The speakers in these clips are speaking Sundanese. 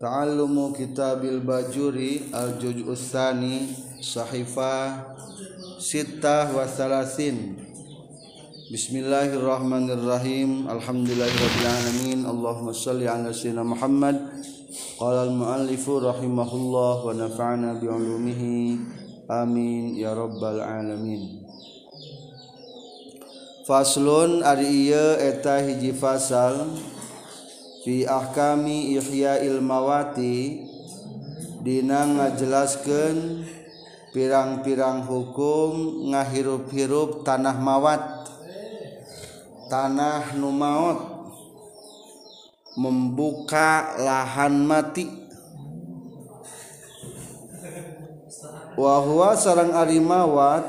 Ta'allumu kitabil bajuri al-juz' usani sahifah sittah wa salasin. Bismillahirrahmanirrahim. Alhamdulillahirabbil alamin Allahumma shalli ala sayyidina Muhammad. Qala al-muallifu rahimahullah wa nafa'ana bi ulumihi amin ya rabbal alamin. Faslun ari ieu eta hiji fasal. fi ahkami ihya ilmawati dina ngajelaskeun pirang-pirang hukum ngahirup-hirup tanah mawat. Tanah numaot membuka lahan mati. Wahwa sarang arimawat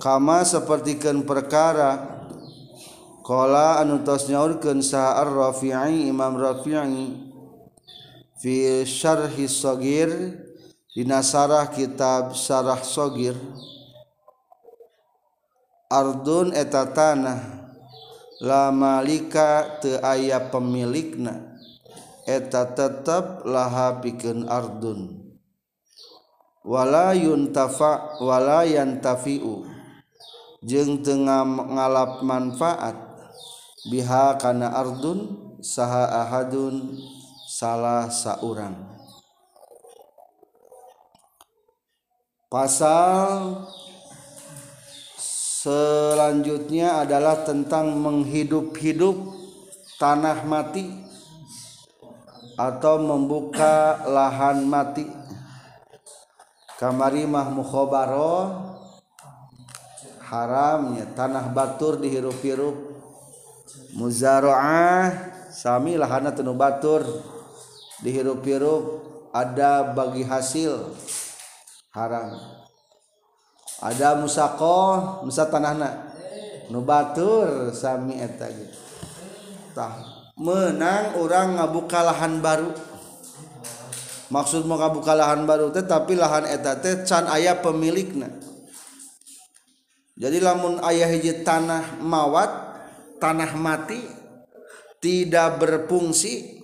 kama sepertikan perkara Kala anu tos nyaurkeun sa'ar Rafi'i Imam Rafi'i fi syarhi sagir dina sarah kitab sarah sagir. Ardun eta tanah la malika teu aya pemilikna eta tetep laha pikeun ardun. Wala yuntafa wala yantafiu jeung teu ngalap manfaat. Biha kana ardun saha ahadun salah saurang. Pasal selanjutnya adalah tentang menghidup-hidup tanah mati atau membuka lahan mati. Kamari mah mukhabaroh haramnya tanah batur dihirup-hirup muzaroah Sami lahana tenu batur. Dihirup-hirup ada bagi hasil. Haram. Ada musako musa tanahna. Nu batur sami eta gitu. Tah menang orang ngabuka lahan baru. Maksud mau ngabuka lahan baru teh tapi lahan eta teh can ayah pemilikna. Jadi lamun ayah hiji tanah mawat tanah mati tidak berfungsi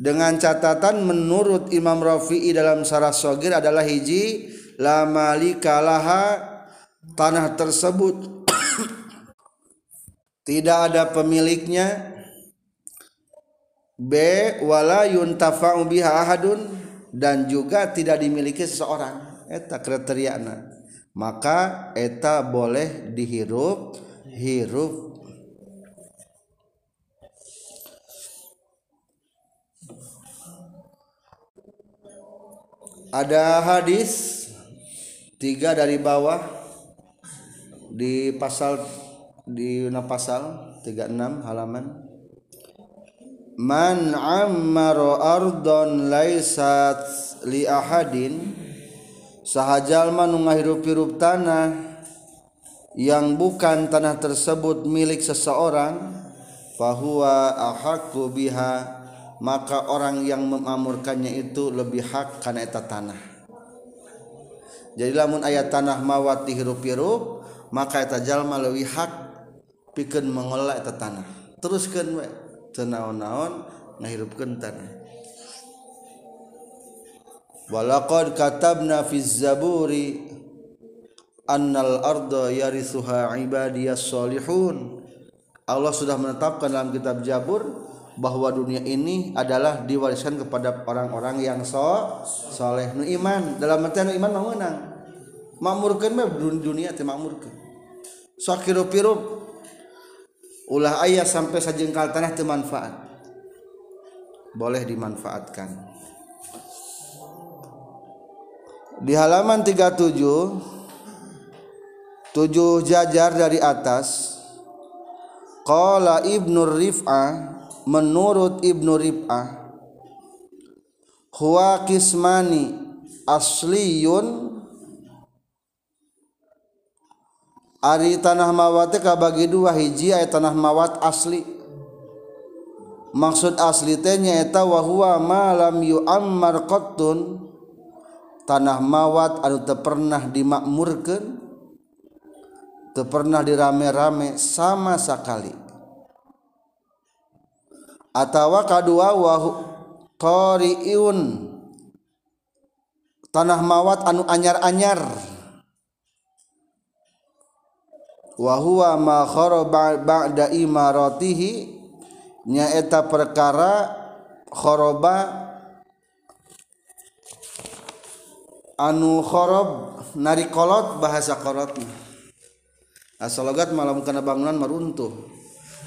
dengan catatan menurut Imam Rafi'i dalam Sarah Sogir adalah hiji la malikalaha tanah tersebut tidak ada pemiliknya B wala yuntafa'u biha ahadun dan juga tidak dimiliki seseorang. Eta kriteriana maka eta boleh dihirup hirup ada hadis tiga dari bawah di pasal di pasal 36 halaman. Man ammaro ardon laisat li ahadin sahajal manungah hirup-hirup tanah yang bukan tanah tersebut milik seseorang fahuwa ahakku biha maka orang yang memamurkannya itu lebih hak karena eta tanah. Jadi lamun ayat tanah mawat dihirup-hirup maka eta jalma lebih hak pikeun mengelola eta tanah. Teruskeun we teu naon-naon ngahirupkeun tanah. Walaqad katabna fiz zaburi annal arda yarithuha ibadiyas solihun. Allah sudah menetapkan dalam kitab Jabur bahwa dunia ini adalah diwariskan kepada orang-orang yang so soleh. Nu iman. Dalam artian iman mau menang. Makmurkan mah dunia teh makmurkan sok ulah ayah sampai sajengkal tanah teu manfaat. Boleh dimanfaatkan. Di halaman 37 tujuh jajar dari atas. Qala Ibnu Rif'ah menurut Ibnu Rif'ah huwa kismani asliyun. Ari tanah mawat kabagi dua hiji aya tanah mawat asli. Maksud asli teh nyaeta wa huwa ma lam yu'ammar qattun. Tanah mawat anu teu pernah dimakmurkeun pernah dirame-rame sama sekali. Atawa kadua wa qariun. Tanah mawat anu anyar-anyar. Wa huwa ma kharaba ba'da imaratihi. Nyaeta perkara khoroba anu khorob nari kolot bahasa kolot asal logat malam kena bangunan meruntuh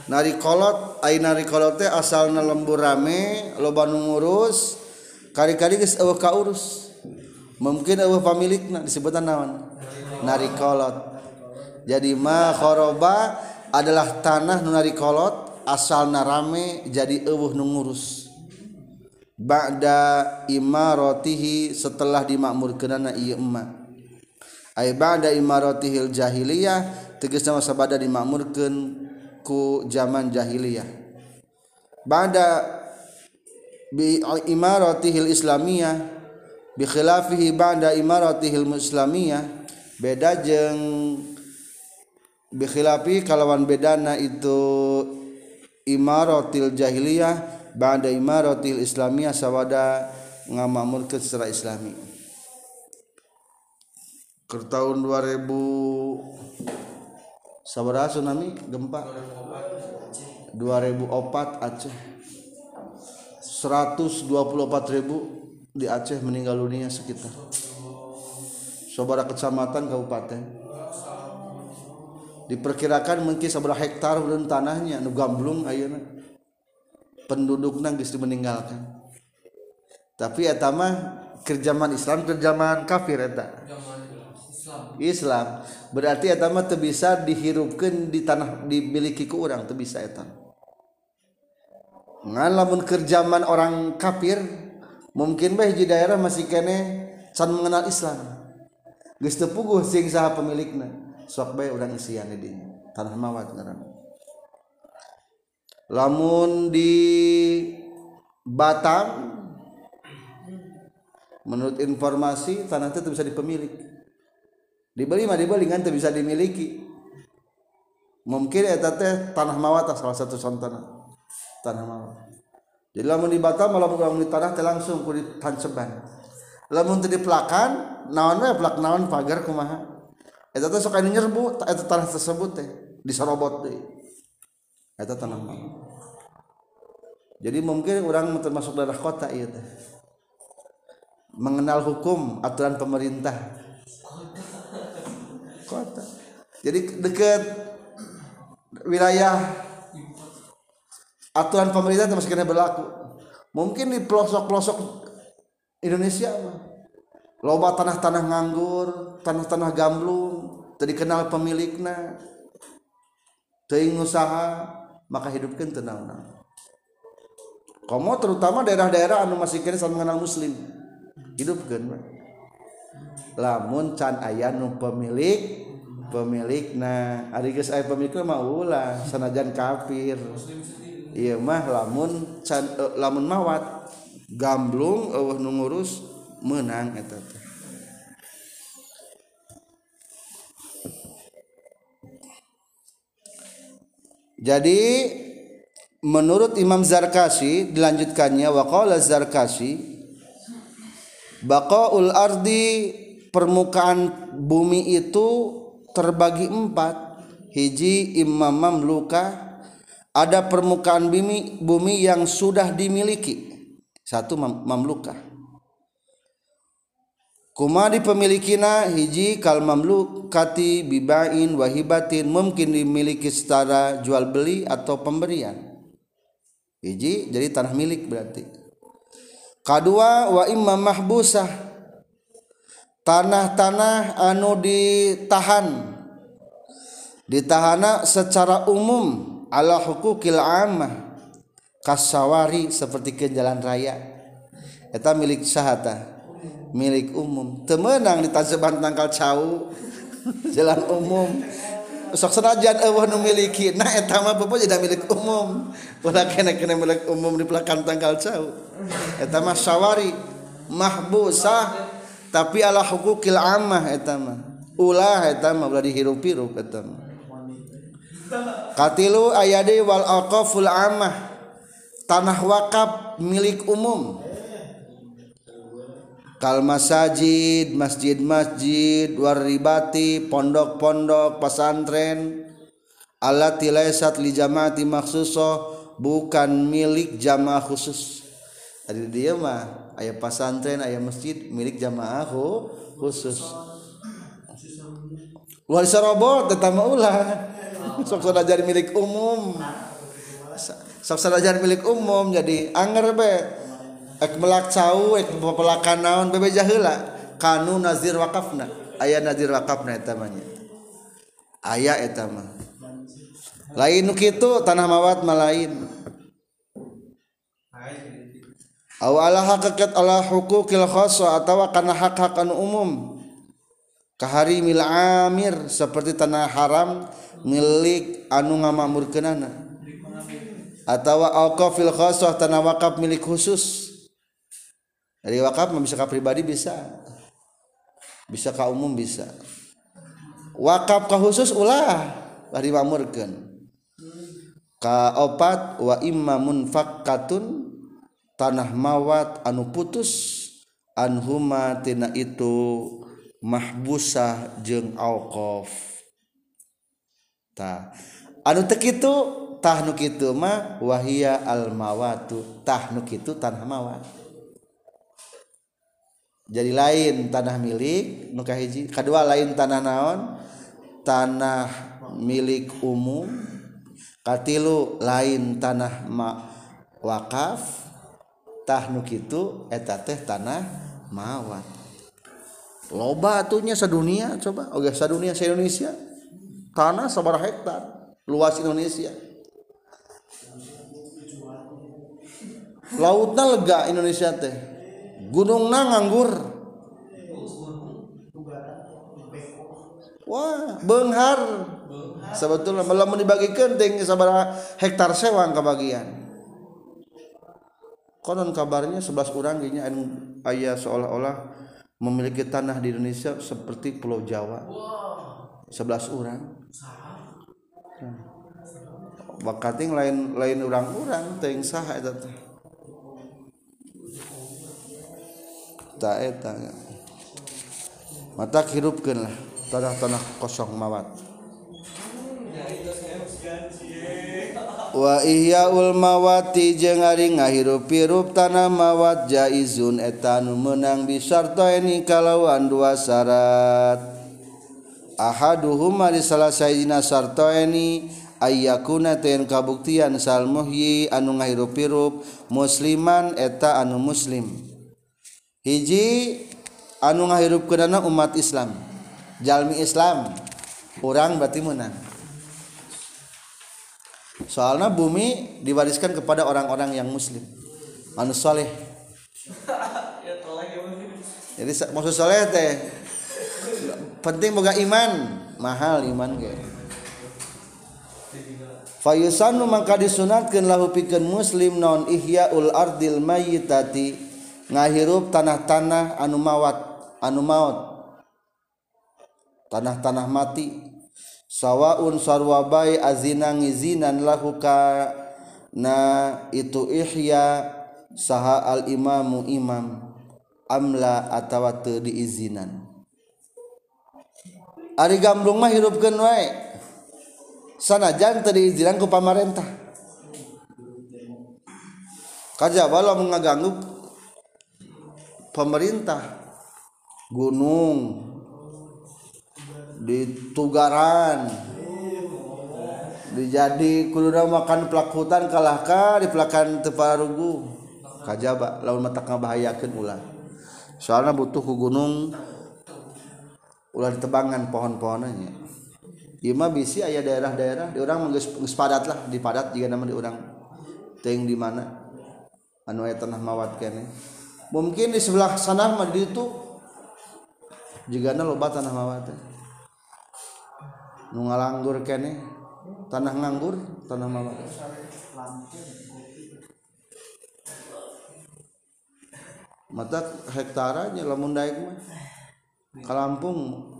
nari kolot ay nari kolot teh asal lembur rame loba nu ngurus kari-kari geus eueuh ka urus mungkin eueuh pamilikna disebutan naon? Nari kolot. Jadi ma khoroba adalah tanah nu nari kolot asal narame jadi eueuh nu ngurus. Ba'da imaratihi setelah dimakmurkeunana ieu emma. Ay ba'da imaratihil jahiliyah teges nama sabada dimakmurkeun ku zaman jahiliyah. Ba'da bi imaratihil islamiyah bi khilafihi ba'da imaratihil muslimiyah beda jeng bi khilafi kalawan bedana itu imaratil jahiliyah ba'da imaratil islamiyah sawada ngamamurkeun secara islami. Ke tahun 2000 sabaraha tsunami gempa. 2004 Aceh. 124 ribu di Aceh meninggal dunia sekitar. Sobara kecamatan kabupaten. Diperkirakan mungkin seberapa hektar belum tanahnya nu gamblung ayeuna. Penduduk nangis meninggalkan tapi etama kerjaman Islam kerjaman kafir eta Islam. Berarti etama bisa dihirupkan di tanah dimiliki ku orang bisa eta. Ngan lamun kerjaman orang kafir mungkin bae di daerah masih kene can mengenal Islam. Geus teu puguh sing saha pemilikna. Sok bae urang isian di tanah mawat ngaranna lamun di Batam menurut informasi tanah itu bisa dipemilik dibeli mah dibeli kan bisa dimiliki. Mungkin eta teh tanah mawat salah satu contohnya tanah mawat. Jadi lamun di Batam bukan di tanah teh langsung ku ditanceban. Lamun teu dipelakan naon we pelak naon pagar kumaha. Eta teh sok anu nyerbu eta tanah tersebut teh disorobot deui. Eta tanah malu jadi mungkin orang termasuk daerah kota teh. Mengenal hukum aturan pemerintah kota. Jadi deket wilayah aturan pemerintah termasuk berlaku. Mungkin di pelosok-pelosok Indonesia loba tanah-tanah nganggur tanah-tanah gamblung tadi kenal pemiliknya teuing usaha maka hidupkan tenang komo terutama daerah-daerah anu masih kena sama mengenal muslim. Hidupkan lamun can aya nu pemilik pemilik nah ari geus aya pemilik mah ulah sanajan kafir. Ieu mah lamun can uh, lamun mawat gamblung eueuh nu ngurus meunang eta teh. Jadi menurut Imam Zarkasi dilanjutkannya waqala Zarkasi baqaul ardi permukaan bumi itu terbagi empat. Hiji imam mamluka. Ada permukaan bumi bumi yang sudah dimiliki. Satu mamluka. Kuma dipemilikina hiji kal mamlukati bibain wahibatin mungkin dimiliki secara jual beli atau pemberian. Hiji jadi tanah milik berarti kedua wa imma mahbusah. Tanah-tanah anu ditahan. Ditahana secara umum ala hukukil ammah. Kasawari seperti ke jalan raya. Eta milik sahata. Milik umum. Temenang di tazeban tangkal cau jalan umum sok senajan eueuh nu miliki nah eta mah bobo jadi milik umum. Ulah kena kena milik umum di belakang tanggal jauh eta mah sawari mahbusah tapi ala hukukil amah eta mah. Ulah eta mah ulah dihirup-hirup eta mah. Katilu ayade wal aqaful amah tanah wakaf milik umum. Kal masajid masjid-masjid warribati pondok-pondok pesantren. Alati laysat li jamaati maksuso bukan milik jamaah khusus. Jadi dia mah ayah pesantren ayah masjid milik jamaah khusus. Luar robot tetap ulah. Sok jadi milik umum. Sok jadi milik umum jadi anger be ek melak cau ek pelakan naon bebe jahila kanu nazir wakafna. Ayah nazir wakafna eta mah ayah eta mah. Lain nu kitu tanah mawat malain aw ala hakikat ala hukukil khassa atawa kana hak-hak anu umum. Kahari mil amir seperti tanah haram milik anu ngamakmurkeunana atawa auqafil khassah tanah wakaf milik khusus dari wakaf bisa ka pribadi bisa. Bisa ka umum bisa. Wakaf ka khusus ulah bari mamurkeun. ka opat wa imma munfakkatun tanah mawat anu putus anhuma tina itu mahbusah jeung auqaf ta. Anu teu kitu tah nu kitu mah wahia al mawatu. Tahnuk kitu tanah mawat. jadi lain tanah milik nuka hiji kedua lain tanah naon? Tanah milik umum. Katilu lain tanah ma wakaf. Tah nu kitu eta teh tanah mawat. Loba atunya sedunia coba. Oge sadunia se Indonesia. Tanah sabaraha hektar luas Indonesia. Lautnya lega Indonesia teh. Gunungna nganggur. Wah benghar. Sebetulnya malah dibagikan ting sabaraha hektar sewang kebagian. Konon kabarnya 11 orang gini ayah seolah-olah memiliki tanah di Indonesia seperti Pulau Jawa. 11 orang. Bakating lain lain orang-orang teuing saha eta taeta. Mata hirupkanlah tanah-tanah kosong mawat. Wa ihyaul ulmawati jeung ari ngahirup-hirup tanah mawat jaizun etanu menang bisartoeni kalawan dua syarat. Ahaduhuma di salah sayidina sartoeni ayyakuna ten kabuktian sal muhyi anu ngahirup-hirup musliman eta anu muslim. Hiji anu ngahirupkeunana umat Islam. Jalmi Islam orang berarti menang soalnya bumi diwariskan kepada orang-orang yang muslim. Anu soleh. Jadi maksud soleh teh penting boga iman. Mahal iman ge. Fayusanu maka disunatkeun lahu pikeun muslim non ihyaul ardil mayyitati ngahirup tanah-tanah anu mawat anu maut tanah-tanah mati. Sawaun sarwabai azina ngizinan lahu ka na itu ihya saha al imamu imam. Amla atawa teu diizinan. Ari gamblung mah hirupkeun wae. Sanajan teu diizinan ku pamarentah. Kajaba lamun ngaganggu pemerintah gunung di Tugaran dijadi kuluna makan pelak hutan kalahkah di pelakan teparugu kajaba laun mata ngabahayakeun ulah. Soalnya butuh ku gunung ulah ditebangan pohon-pohonnya ieu mah bisi aya daerah-daerah di urang geus padat lah di padat jika nama di urang. Teuing di mana? Anu aya tanah mawat kene. Mungkin di sebelah sana mah di itu jika loba tanah mawat nu ngalanggur kene. Tanah nganggur tanah mawar mata hektaranya lamun daek mah. Ka Lampung.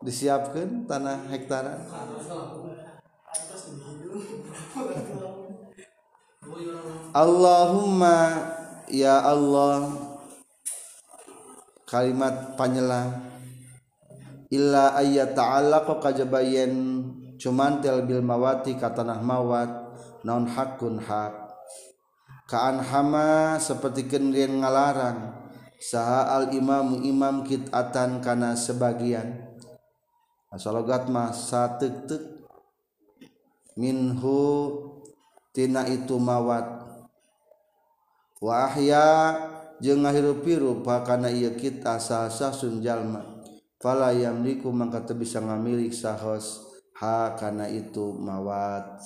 Disiapkan tanah hektaran Allahumma ya Allah kalimat panyelang. Illa ayat ta'ala kok kajabayen cumantil bil mawati katanah mawat non hakun hak. Kaan hama seperti kendrian ngalarang saha al imamu imam kitatan kana sebagian. Asalogat mah satek tek minhu tina itu mawat wahya jeung ngahirup-hirup kana ieu kita asa sun jalma. Fala yamliku mangka teu bisa ngamilik sahos. Ha kana itu mawat.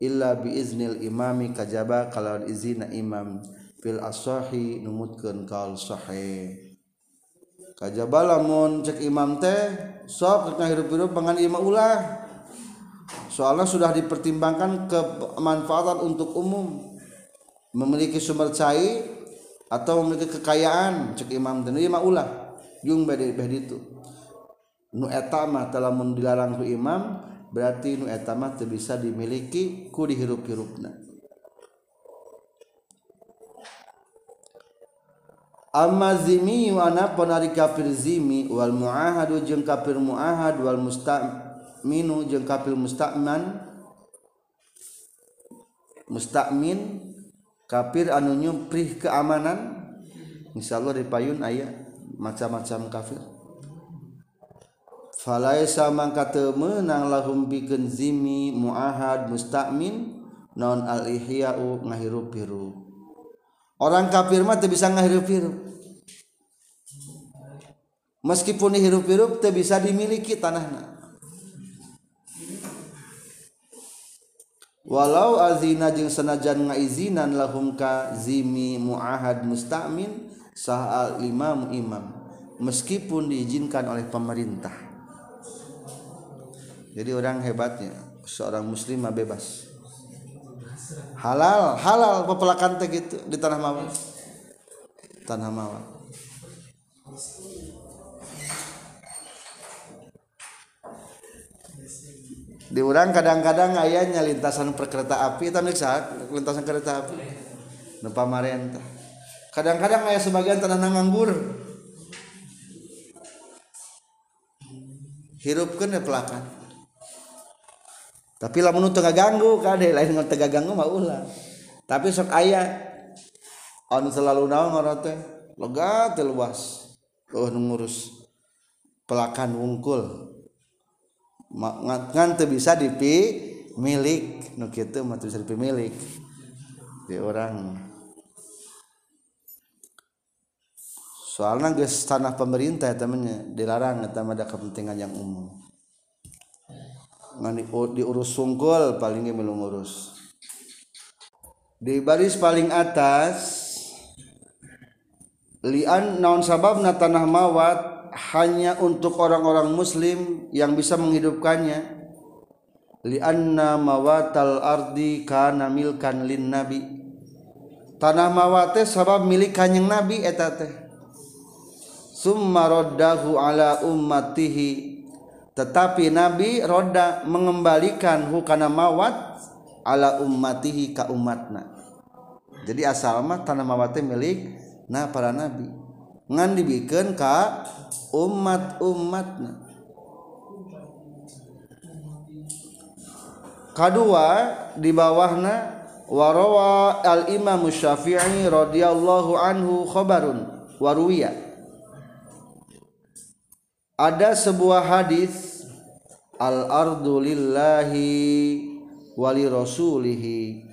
Illa bi iznil imami kajaba kalau izina imam. Fil asahi numutkeun kaul sahih. Kajaba lamun cek imam teh sok ngahirup-hirup pangan imam ulah. Soalnya sudah dipertimbangkan kemanfaatan untuk umum memiliki sumber cair atau memiliki kekayaan. Cek imam dan imam ulah. Jung bade bade itu nu etama telah dilarang ku imam berarti nu etama teu bisa dimiliki ku dihirup-hirupna. Amma zimi wana penari kafir zimi wal muahadu jeung kafir muahad wal mustaminu jeung kafir mustaman mustamin kafir anu nyumprih keamanan Insya Allah di payun ayah macam-macam kafir. Falaisa mangka teu meunang lahum bikeun zimi muahad mustamin non al ihya'u ngahirup-hirup orang kafir mah teu bisa ngahirup-hirup meskipun dihirup-hirup teu bisa dimiliki tanahna. walau azina jeung sanajan ngaizinan lahum ka zimi muahad mustamin sah al imam imam meskipun diizinkan oleh pemerintah. Jadi orang hebatnya seorang muslimah bebas. Halal halal pepelakan teh gitu di tanah mawar. Tanah mawar. diurang kadang-kadang ayahnya lintasan perkereta api tapi lintasan kereta api. Nu pamarentah kadang-kadang ayah sebagian tanah nganggur. Hirupkan ya pelakan. Tapi lamun tengah ganggu kade lain nggak tengah ganggu mah ulah. Tapi sok ayah anu selalu naon ngorote lega teluas oh ngurus pelakan wungkul. ngan bisa dipi milik nu kitu mah bisa dipi milik di orang soalnya geus tanah pemerintah temennya dilarang eta ada kepentingan yang umum. Ngan di, diurus sungkul paling ge ngurus di baris paling atas lian naon sababna tanah mawat hanya untuk orang-orang muslim yang bisa menghidupkannya. Lianna mawatal ardi kana milkan lin nabi. Tanah mawat sabab milik kanjeng nabi eta teh. Summa raddahu ala ummatihi. Tetapi nabi roda mengembalikan hukana mawat ala ummatihi ka umatna. Jadi asal mah tanah mawat milik nah para nabi ngan dibikeun ka umat-umatna. Kedua di bawahna warawa al imam syafi'i radhiyallahu anhu khabarun waruwiya. Ada sebuah hadis al ardu lillahi wali rasulihi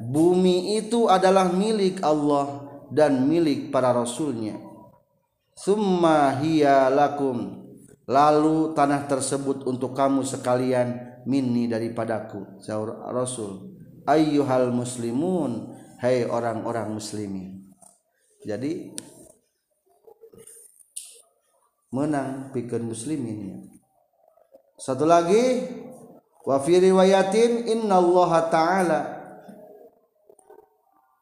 bumi itu adalah milik Allah dan milik para rasulnya summa hiya lakum. Lalu tanah tersebut untuk kamu sekalian minni daripadaku sahur rasul. Ayyuhal muslimun hai orang-orang muslimin. Jadi menang pikeun muslimin satu lagi wa fi riwayatin innallaha ta'ala.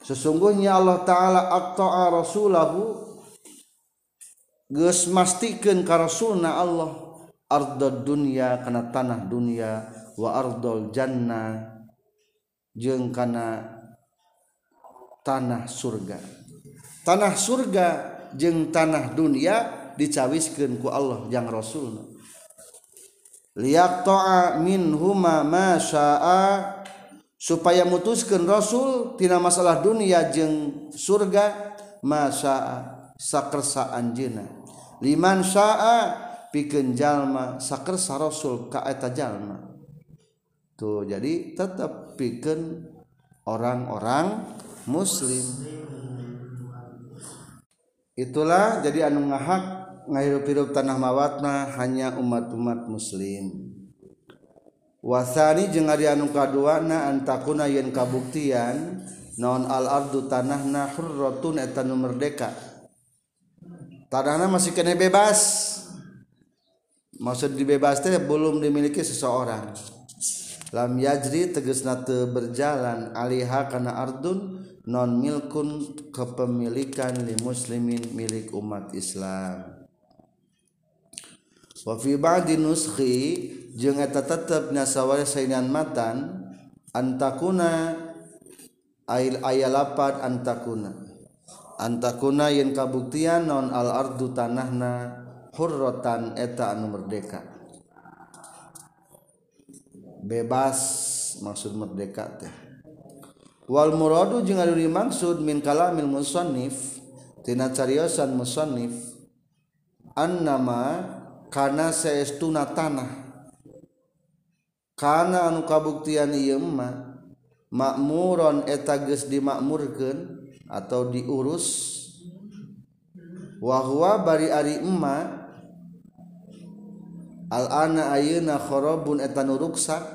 Sesungguhnya Allah taala aqta'a rasulahu geus mastikeun ka rasulna Allah ardad dunya kana tanah dunya wa ardol jannah jeung kana tanah surga. Tanah surga jeung tanah dunia dicawiskeun ku Allah jang rasulna. Liyaqta'a minhuma ma syaa supaya mutuskan Rasul tina masalah dunia jeng surga masa sakersa anjina liman syaa pikeun jalma sakersa rasul ka eta jalma. Tuh jadi tetap pikeun orang-orang muslim. Itulah jadi anu ngahak ngahirup-hirup tanah mawatna hanya umat-umat muslim. Wasani jeung ari anu kaduana antakuna yen kabuktian non al ardu tanahna hurratun eta nu merdeka. Tanahna masih kena bebas. Maksud dibebas teh belum dimiliki seseorang. Lam yajri tegesna teu berjalan aliha kana ardun non milkun kepemilikan li muslimin milik umat Islam. Wa fi ba'di nuskhi jeung eta tetep nasawari sainan matan antakuna ail ayalapat antakuna antakuna yen kabuktian non al-ardu tanahna hurrotan eta anu merdeka. Bebas maksud merdeka teh. Wal muradu jeung anu dimaksud min kalamil musannif tina cariosan musannif annama kana saestuna tanah. Kana anu kabuktian ieu mah makmuron eta geus dimakmurkeun atau diurus. Wahwa bari ari emma. Al-ana ayeuna kharabun eta nu ruksak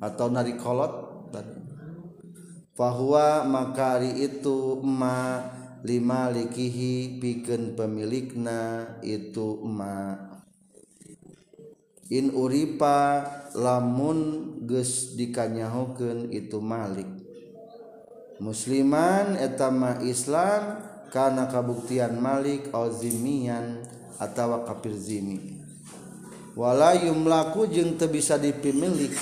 atau nari kolot fahuwa maka ari itu emma lima likihi pikeun pemilikna itu emma. In uripa lamun geus dikanyahokeun itu malik. musliman etama Islam karena kabuktian Malik Ozimian atau kafirzimi wala yumlaku jeung teu bisa dipimilik.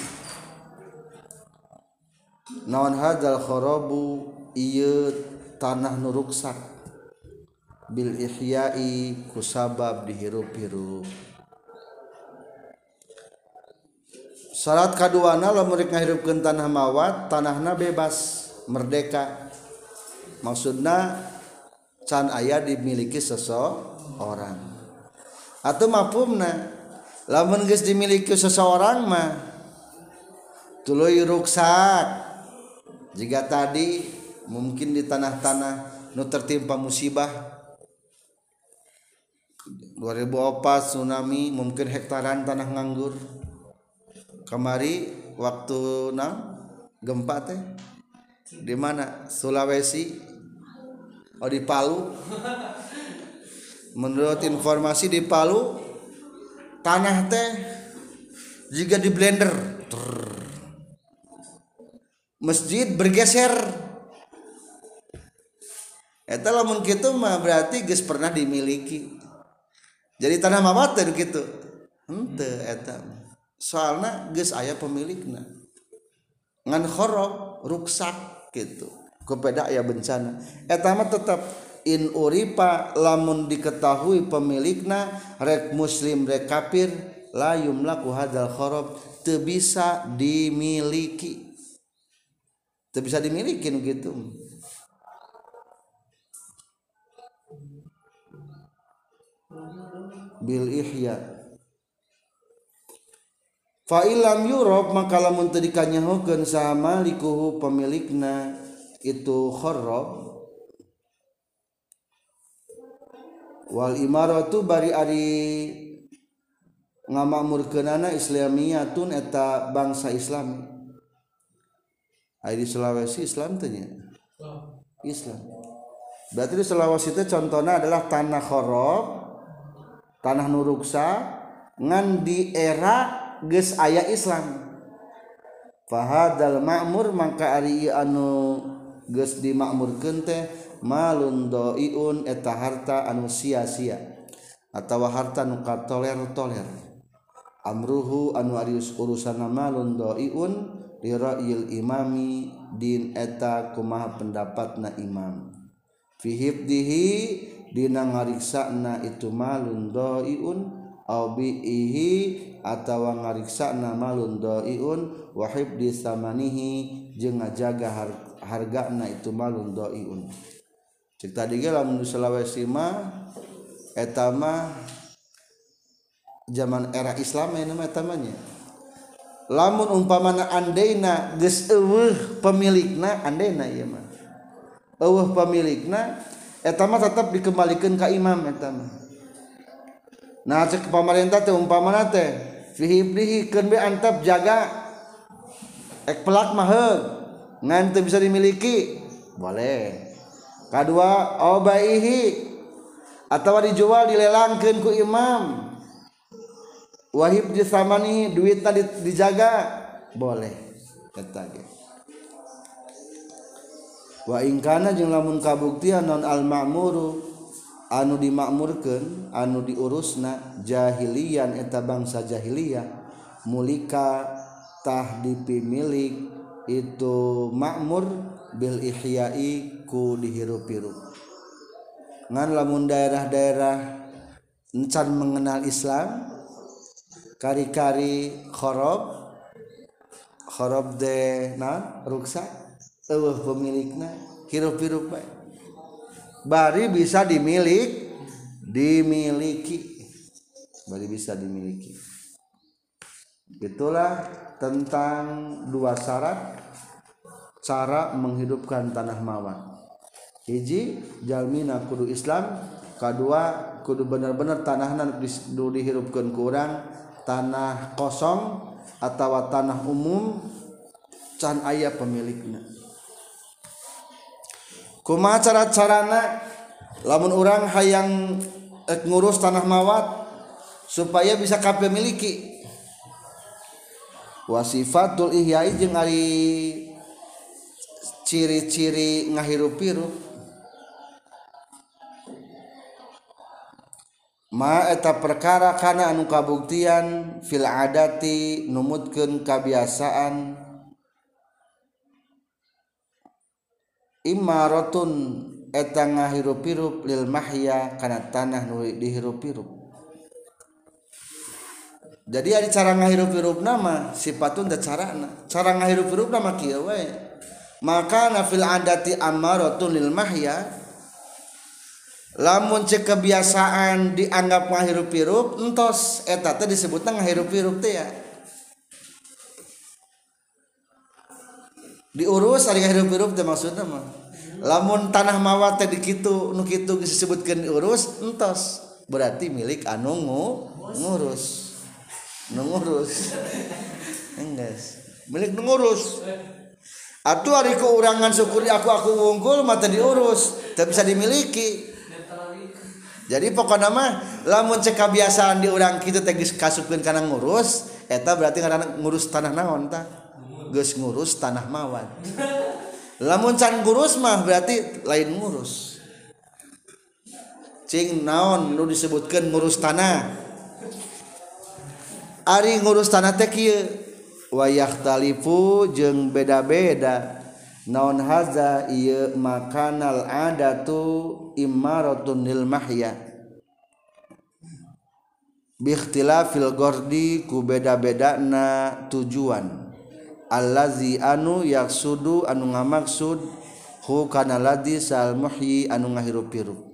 Naon hadzal kharabu ieu tanah nu ruksak. Bil ihyai kusabab dihirup-hirup. Syarat kaduana lamun rek ngahirupkeun tanah mawat tanahna bebas. merdeka. Maksudnya can ayah dimiliki seseorang. Atau mafumna lamun geus dimiliki seseorang mah tuluy ruksak. Jika tadi mungkin di tanah-tanah nu tertimpa musibah. 2004 tsunami mungkin hektaran tanah nganggur. Kemari waktu na gempa teh. Di mana? Sulawesi? Oh di Palu? Menurut informasi di Palu tanah teh jika di blender. Masjid bergeser. Eta lamun kitu mah berarti geus pernah dimiliki. Jadi tanah mamaten gitu henteu eta. Soalna geus aya pemilikna. Ngan khorob ruksak gitu. Kepada aya bencana. Eta mah tetap in uripa lamun diketahui pemilikna rek muslim rek kafir la yumlaku hadzal khorob teu bisa dimiliki. Tidak bisa dimiliki gitu. Bil ihya Fa ilam yurob maka lamun teu dikanyahokeun sama likuhu pemilikna itu kharrab Wal imaratu bari ari ngamakmurkeunana Islamiyatun eta bangsa Islam. Di Sulawesi Islam tanya Islam. Berarti di Sulawesi itu contohnya adalah tanah khorob tanah nuruksa ngan di era geus aya Islam. Fahadal ma'mur mangka ari anu geus dimakmurkeun teh malun doiun eta harta anu sia-sia atawa harta nu katoler-toler. Amruhu anu arius urusanna malun doiun liraiil imami din eta kumaha pendapatna imam. Fihib dihi dina ngariksana itu malun doiun au bihi atawa ngariksa namalun doiun wahib di samanihi jeung ngajaga har hargana itu malun doiun. Cek tadi ge lamun Sulawesi mah eta mah zaman era Islam ini mah etamanya. lamun umpamana andeina geus eueuh pemilikna andeina ieu mah. Eueuh pemilikna eta mah tetep dikembalikeun ka imam eta mah. Nah cek pemerintah teh umpamana teh antap jaga. Ek pelak maheg ngan teu bisa dimiliki. Boleh. Kadua obaihi atau dijual dilelangkeun ku imam. Wahib disamani tadi dijaga. Boleh kata wa ingkana jeung lamun kabuktian non al ma'muru anu dimakmurkan anu diurusna jahilian eta bangsa jahiliyah mulikatah dipimilik itu makmur Bil Ihyaiku dihirup-hirup. Ngan lamun daerah-daerah encan mengenal Islam kari-kari khorob khorob de na ruksa eueuh pemilikna hirup-hirup bae. Bari bisa dimilik dimiliki. Bari bisa dimiliki. Itulah tentang dua syarat. Cara menghidupkan tanah mawar hiji jalmina kudu Islam. Kedua kudu benar-benar tanahna dihirupkan kurang tanah kosong atau tanah umum can ayah pemiliknya kuma cara-carana? Lamun orang hayang ek, ngurus tanah mawat supaya bisa kape miliki. Wasifatul ihyai jeung ari ciri-ciri ngahirup-hirup ma eta perkara kana anu kabuktian fil adati numutkeun kabiasaan. Imaratun eta ngahirup-hirup lil mahya kana tanah nu dihirup-hirup. Jadi ada cara ngahirup-hirup nama sifatun da carana. Cara ngahirup-hirup nama kieu we maka fil adati amaratun lil mahya lamun cek kebiasaan dianggap ngahirup-hirup entos eta teh disebutna ngahirup-hirup teh ya diurus ari hirup-hirup teh maksudna mah. Lamun tanah mawa teh dikitu nu kitu disebutkeun diurus entos. Berarti milik anu ngurus. Nu ngurus. Enggeus. Milik nu ngurus. Atuh ari keurangan syukur aku aku unggul mata diurus teu bisa dimiliki. Jadi pokoknya mah lamun cek kebiasaan diurang kita teh kasupkeun kana ngurus eta berarti karena ngurus tanah naon tah? geus ngurus tanah mawat lamun can ngurus mah berarti lain ngurus. Cing naon nu disebutkan ngurus tanah? Ari ngurus tanah teh kieu. Wayah talifu jeung beda-beda. Naon haza? Ieu makanal adatu imaratun lil mahya. Bikhtilafil gordi ku beda-bedana tujuan. allazi anu yaksudu anu ngamaksud hu kana ladzi sal muhyi anu ngahirup-hirup.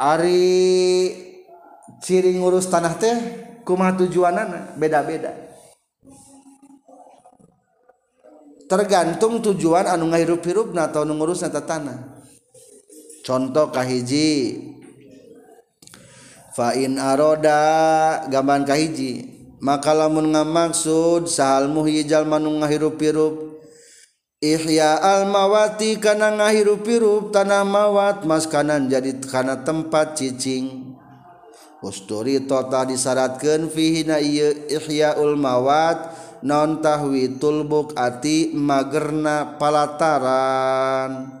Ari ciri ngurus tanah teh kumaha tujuanana? Beda-beda. Tergantung tujuan anu ngahirup-hirup na atau anu ngurus nata tanah. Contoh kahiji. Fa'in aroda gaman kahiji. maka lamun ngamaksud sahal muhijal manung ngahirup-hirup. Ihya al-mawati kana ngahirup-hirup tanah mawat mas kanan jadi kana tempat cicing. Usturi tota fihi na iya ihya ulmawat non tahwi tulbuk ati magerna palataran.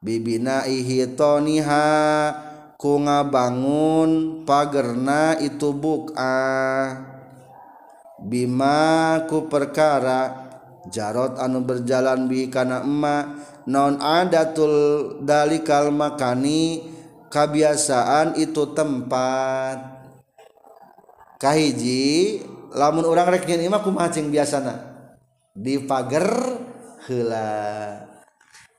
Bibina ihi toniha ku ngabangun pagerna itu buka ah. Bima ku perkara Jarot anu berjalan bi kana emma non adatul dalikal makani kebiasaan itu tempat. Kahiji lamun orang rek nyeun imah kumaha cing biasana? Di pager heula.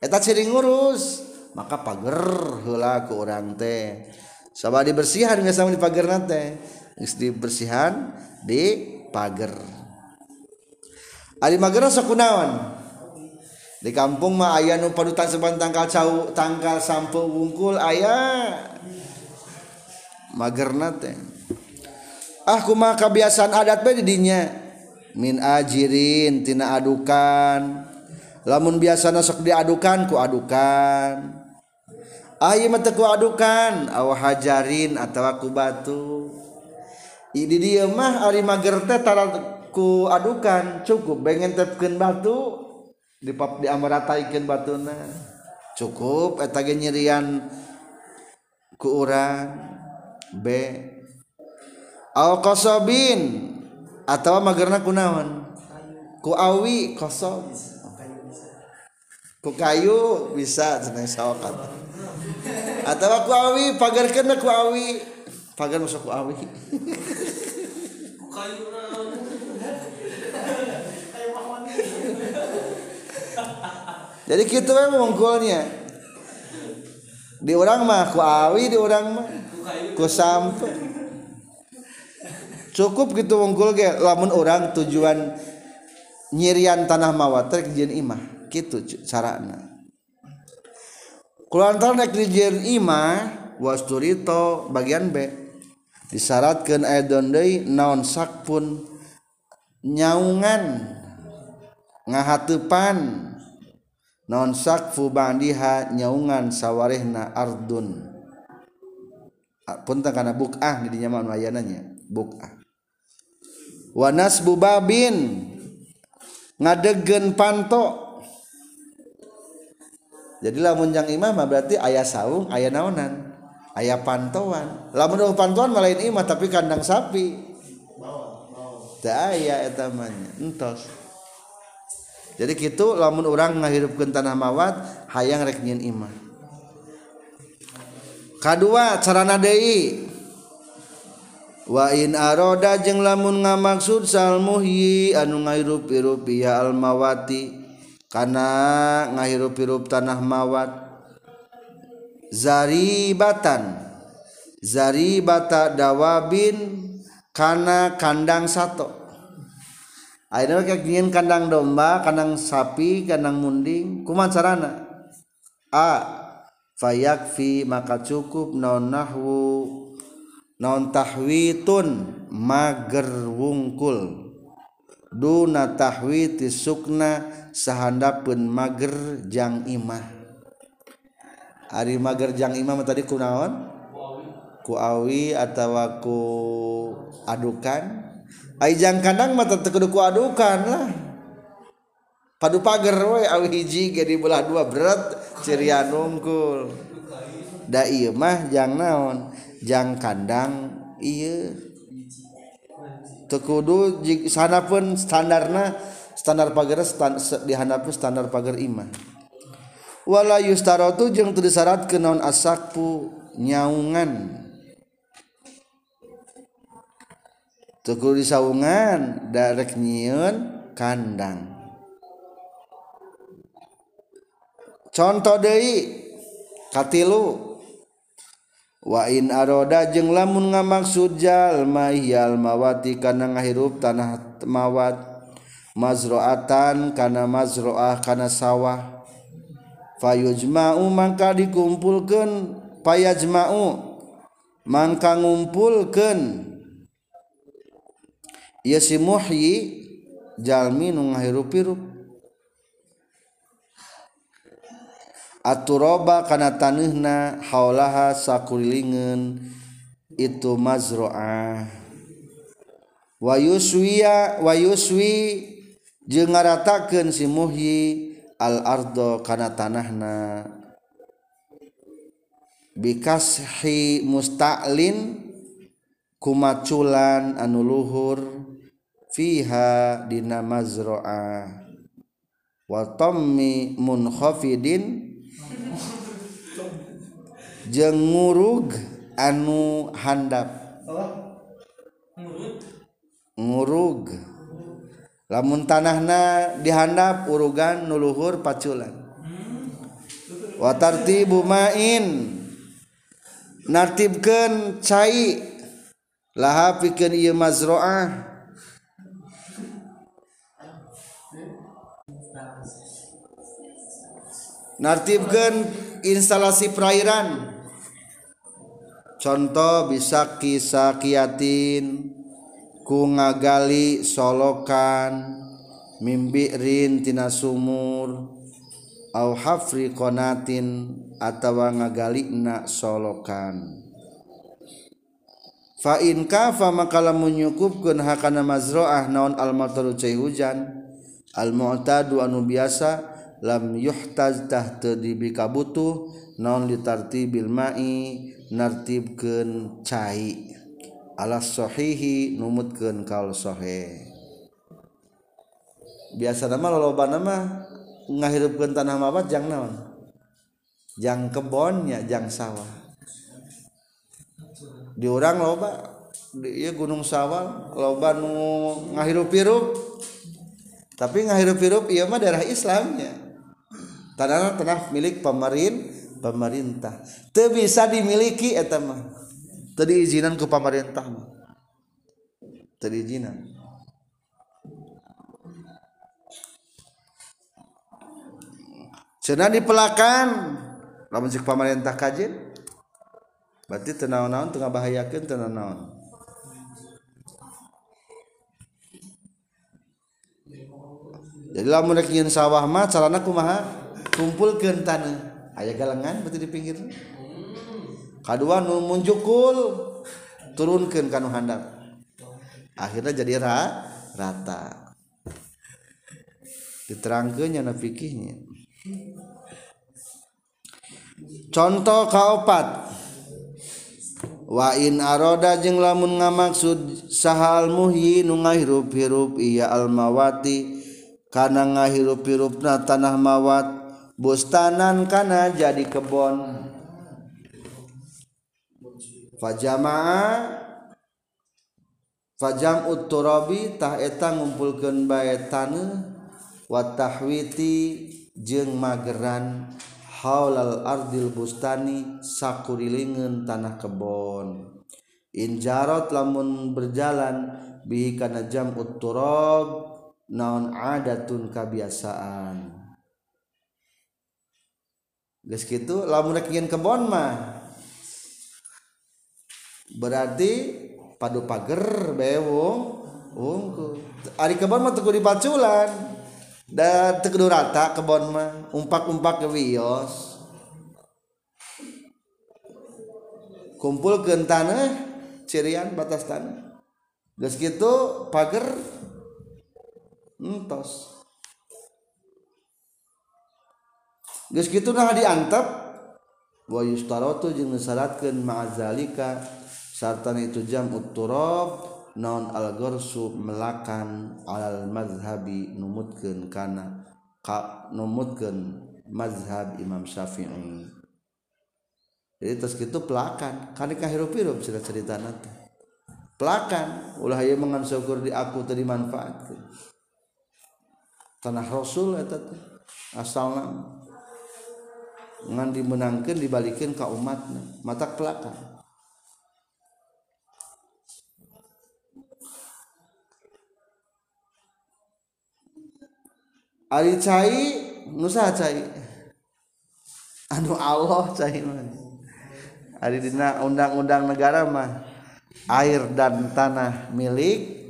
Eta ciri ngurus. maka pagar hela ke orang teh. Sabah dibersihan nggak sama di pagar nate geus dibersihan di pagar Ali mager sok kunaon? Di kampung mah ayah nu padutan seban tangkal cau tangkal sampo wungkul ayah mager nate ah kumaha kebiasaan adat bae didinya min ajirin tina adukan. Lamun biasana sok diadukan ku adukan. Ayo mateku adukan aw hajarin atau ku batu. Di dia mah ari mager teh ku adukan cukup pengen tepkeun batu di pap di amrataikeun batuna. Cukup eta ge nyirian ku urang B. Aw qasobin atau magerna kunaon ku awi kosob. Ku kayu bisa. Cenah sawakat atawa ku awi pagarkeun ku awi. Pagar masuk ku awi. Jadi gitu memang mungkulnya di orang mah ku awi di orang mah ku sampai. Cukup gitu mungkul ge lamun orang tujuan nyirian tanah mawat jieun imah. Gitu carana kulantar nek dijieun imah wasturito bagian B disyaratkan ayat dondei naon sakpun nyaungan ngahatepan. Naon sakfu bandiha nyaungan sawarehna ardun. Ah, pun karena bukah di dinya mah wayananya bukah wanas bubabin ngadegen panto. jadi lamun jang imam berarti ayah saung ayah naonan ayah pantauan. Lamun pantauan malain imah tapi kandang sapi. Tak etamanya entos. Jadi gitu lamun orang ngahirupkan tanah mawat hayang rek nyin imah kedua carana deui. Wa in aroda jeung lamun ngamaksud sal muhyi anu ngairup-irup ya al mawati. karena ngahirup-hirup tanah mawat. Zaribatan. Zaribata dawabin karena kandang satu akhirnya kayak ingin kandang domba kandang sapi kandang munding. Kuman sarana a. Fayakfi maka cukup non nahwu. Non tahwitun? Mager wungkul. duna tahwi ti sukna sahandapun mager jang imah. Ari mager jang imah tadi kunaon ku awi atawa ku adukan. Ai jang kadang mata tekudu ku adukan lah. Padu pager we awi hiji jadi belah dua berat cirian nungkul da ieu mah jang naon? Jang kandang iya tekudu sana pun standarna standar pagar stand, dihanapi standar pagar imah. Wala yustarotu jeung teu disyarat ke naon asakpu nyaungan. Teu di saungan darek nyiun kandang. Contoh deui katilu. wa in aroda jeung lamun ngamaksud jalma yal mawati kana ngahirup tanah mawat mazroatan kana mazroah kana sawah. Fayujma'u mangka dikumpulkeun payajma'u mangka ngumpulkeun. Ieu si muhyi jalmi nu ngahirup-hirup. aturoba kana taneuhna haulaha sakulingan itu mazro'ah. Wa yuswiya wa yuswi jeung ngaratakeun si muhyi al ardo kana tanahna bikashi musta'lin kumaculan anu luhur fiha dina mazro'ah. Wa tammi munkhafidin jengurug anu handap. Ngurug? Lamun tanahna dihandap urugan nuluhur paculan. Hmm. Watarti bumain nartibkan cai. Laha pikeun ieu mazroah. Nartibkan instalasi perairan. Contoh bisa kisah kiatin ku ngagali solokan mimbirin tina sumur au hafri konatin atawa ngagali na solokan. Fa in kafa maka lamun hakana mazroah naon al mataru cai hujan al mu'tadu anu biasa lam yuhtaj tahta dibikabutuh naon litartibil ma'i nartibkeun cai alas sahihi numutkeun kaul sahih. Biasa nama lolobana mah ngahirupkeun tanah mawat jang naon? Jang kebonnya jang sawah. Di orang loba di ieu gunung sawah loba nu ngahirup-hirup. Tapi ngahirup-hirup ieu mah daerah Islamnya tanah tanah milik pemerintah pemerintah. Teu bisa dimiliki eta mah. Teu diizinan ku pemerintah mah. Teu diizinan. Cenah dipelakan lamun pemerintah kajen berarti teu naon-naon teu ngabahayakeun teu naon jadi lamun rek sawah mah carana kumaha? Kumpulkeun tanah aya galengan berarti di pinggir. Kedua nu munjukul turunkan kanu handap. Akhirnya jadi ra, rata. Diterangkannya na fikihnya. Contoh kaopat wa in aroda jeung lamun ngamaksud sahal muhyi nu ngahirup-hirup iya almawati kana ngahirup-hirupna tanah mawat bustanan kana jadi kebon. Fajama'a fajam uturabi tah eta ngumpulkeun bae taneuh wa tahwiti jeung mageran haulal ardil bustani sakurilingeun tanah kebon. Injarot lamun berjalan bihi kana jam utturab naon adatun kabiasaan. Geus kitu lamun rek kebon mah berarti padu pager bewong unggul ari kebon mah teu dipaculan. Da teu rata kebon mah umpak-umpak ke wios. Kumpulkeun tanah cirian batas tanah. Geus kitu pager entos geus kitu nah diantep. Wa yustaratu jeung disyaratkeun ma'azalika sarta itu jam utturab non al gharsu melakan alal mazhabi numutkeun kana ka numutkeun mazhab Imam Syafi'i. Jadi terus gitu pelakan. Kan kahirup-hirup cerita cerita nanti pelakan. Ulah ieu mangan syukur di aku tadi manfaat tanah rasul eta asalna ngan dimenangkan dibalikin ke umatnya mata kelakar. Ari cai nusa cai? Anu Allah cai mah. Ari dina undang-undang negara mah air dan tanah milik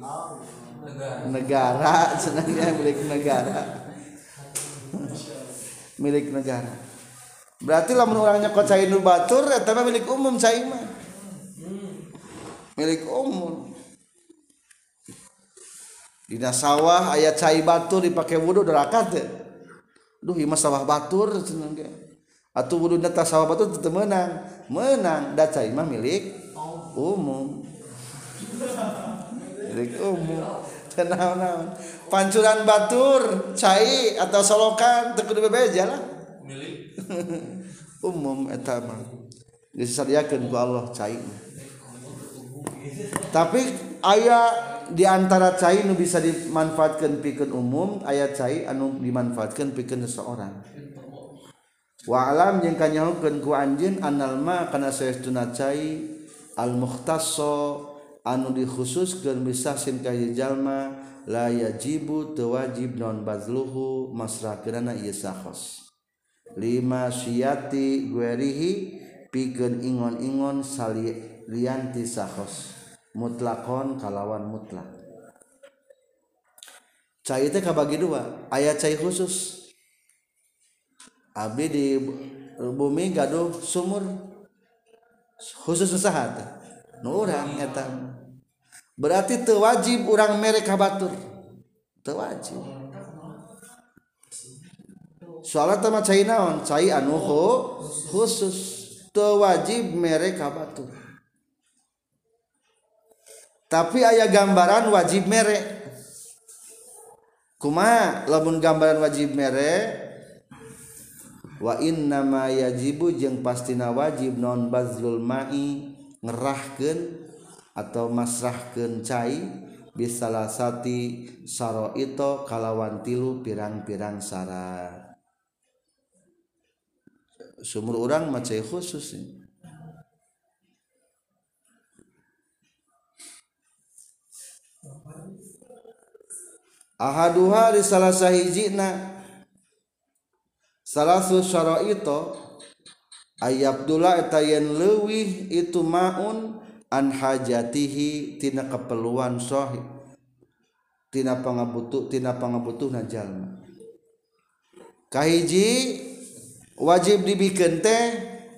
negara. Senangnya milik negara. Milik negara berarti lah orangnya kok cai nu batur eta milik umum cai mah milik umum. Di sawah ayat cai batur dipakai wudhu derakat ya. Duh ima sawah batur seneng atuh wudhu neta sawah batur tetep menang. Menang. Da cai mah milik umum. Milik umum. Naon-naon pancuran batur cai atau solokan teu kudu bebeja lah umum etama disariakan ku Allah cai. Tapi ayah diantara cai nu bisa dimanfaatkan pikeun umum ayat cai anu dimanfaatkan pikeun seseorang. Wa alam jeung kanyahokeun ku anjeun anal ma kana saestuna cai al mukhtasso anu dikhususkeun bisa sin ka jalma la yajibu teu wajib non bazluhu masrakeunana ieu sakhos. lima siyati guerihi pikeun ingon-ingon salianti sahos. Mutlakon kalawan mutlak. Cai teh kabagi dua ayat cai khusus. Abdi di bumi gaduh sumur. Khusus usaha teh. Nu urang eta. Berarti teu wajib urang mere ka batur teu wajib. salat sama cai naon cai anu khusus. Teu wajib mere ka batu. Tapi aya gambaran wajib mere. Kumaha lamun gambaran wajib mere wa inna ma yajibu jeung pastina wajib non bazlul ma'i ngerahkeun atau masrahkeun cai bisalasati saro itu kalawan tilu pirang-pirang syarat. sumur orang macai khusus ahaduha di salah sahijina. Salah susara itu ayabdullah etayen lewih itu maun an hajatihi tina keperluan sahih tina pangabutuh tina pangabutuh najalma kahiji wajib dibikin teh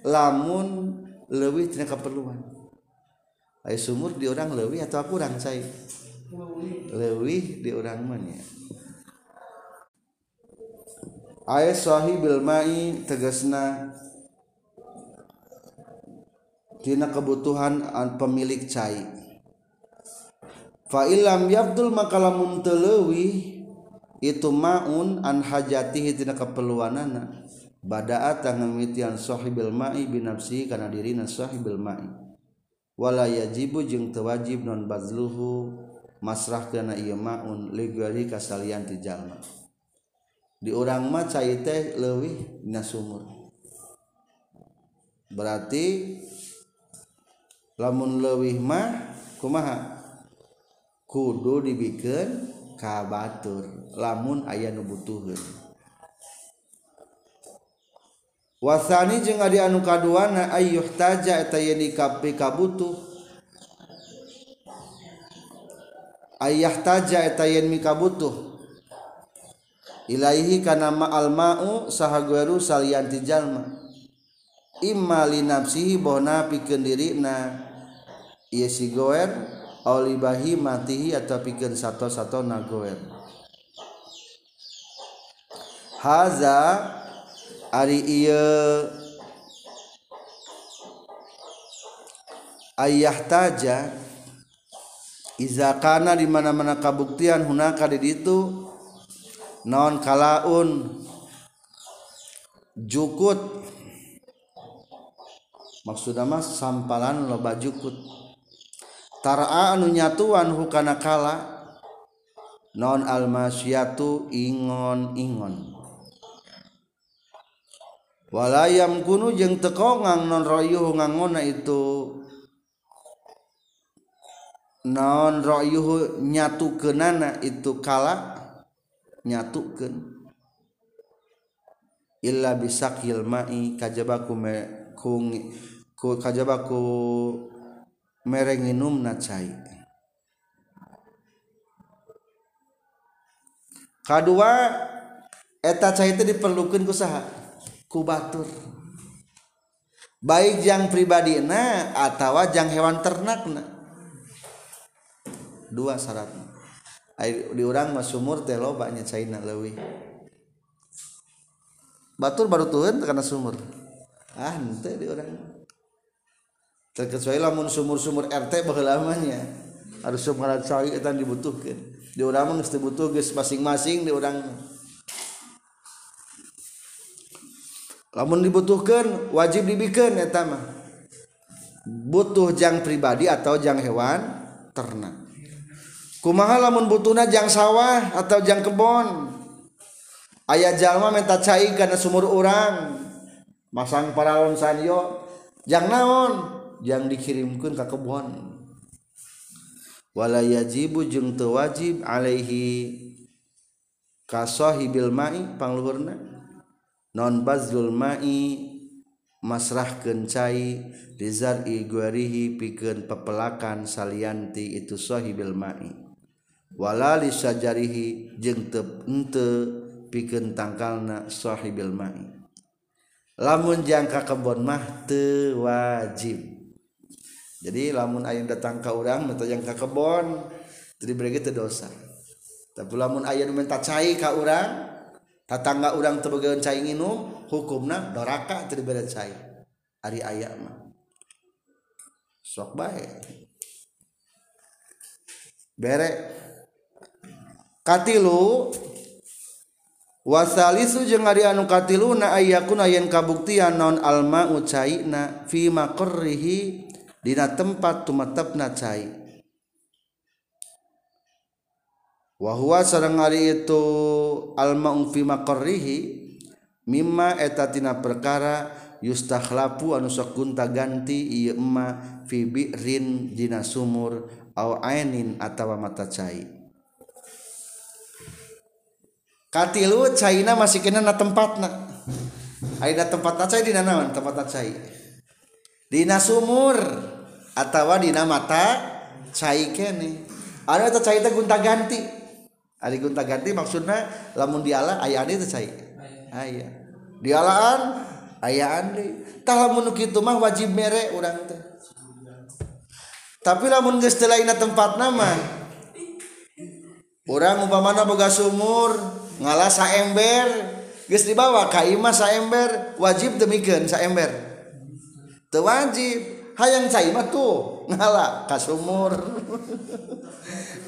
lamun lewih tina keperluan ay sumur di orang lewih atau kurang saya lewih di orang mana ayat sahibil mai tegasna tina kebutuhan pemilik cai. Fa ilam yabdul maka lamun leuwih itu maun an hajatihi tina keperluanana badaat tangamitian sohibil ma'i binafsi karena dirina sohibil ma'i. Wala yajibu jeung tewajib non bazluhu masrah kana ieu maun ligari kasalian ti jalma. Di urang mah cai teh leuwih dina sumur berarti lamun leuwih mah kumaha? Kudu dibikeun ka batur. Lamun aya nu butuheun. wasani jeung ari anu kaduana ayyuh taja eta yeun kabutuh ayah taja eta yeun mikabutuh ilaihi kana ma alma'u saha gueru salian ti jalma. Imma li nafsihi bona pikeun dirina. Ieu si goer aulibahi matihi atau pikeun sato-sato na goer. Haza Ari iya ayah taja izakana dimana-mana kabuktian hunaka di itu non kalaun jukut. Maksudnya mas sampalan loba jukut. Tara anu nyatuan hukana kala non almasyatu ingon ingon walayam kunu jeung tekongang non royuhu ngangona itu. Non royuhu nyatukeunana itu kala? Nyatukeun. Illa bisa ma'i kajabaku me, kung, ku kajabaku merenginumna cai. Kadua eta cai itu diperlukan kusaha saha? kubatur. Baik yang pribadi na atau yang hewan ternak na dua syarat. Diurang mas sumur teh loba nya caina leuwih. Batur baru tuhan karena sumur. Ah nte di orang terkecuali lamun sumur-sumur RT bahelamanya harus sumur cai itu dibutuhkan diurang geus dibutuh geus masing-masing diurang lamun dibutuhkan wajib dibikin etama butuh jang pribadi atau jang hewan ternak. Kumaha lamun butuhna jang sawah atau jang kebon? Ayah jalma minta cai karena sumur orang masang paralon sanyo. Jang naon? Jang dikirimkan ke kebon. Wala yajibu jeung teu wajib alaihi kasahibil mai pangluhurna. non bazul mai masrah kencai rizari iguarihi pikeun pepelakan salianti itu sahibil mai. Wala lisajarihi jeung teu henteu pikeun tangkalna sahibil mai. Lamun jangka kebon mah teu wajib. Jadi lamun aya datang ka urang minta jangka kebon teu diberi itu dosa. Tapi lamun aya nu minta cai ka urang tatangga urang teu bageun cai nginum hukumna doraka teu beda cai. Ari aya mah. Sok bae. Bere. Katilu wasalisu jeung ari anu katiluna ayyakuna yen kabuktian non alma ucaina fi maqrihi dina tempat tumetepna cai. Wahwa sareng ari itu almaung fi maqarrihi mimma eta tina perkara yustakhlafu anu gunta ganti ieu emma fi bi'rin dina sumur au ainin atawa mata cai. Katilu caina masih kena na tempatna. Ayeuna tempatna cai dina naon? Tempatna cai. Dina sumur atau dina mata cai kene. Ada atau cai teh gunta ganti Ari gunta ganti maksudnya lamun dialah ayah ade teh cai. Ayah. Ah, Dialaan ayah ade. Tah lamun kitu mah wajib mere urang teh. Tapi lamun geus teu lainna tempat nama. Urang umpamana boga sumur ngalah saember geus dibawa ka imah saember wajib demikeun saember. Teu wajib hayang cai mah tuh ngalah ka sumur.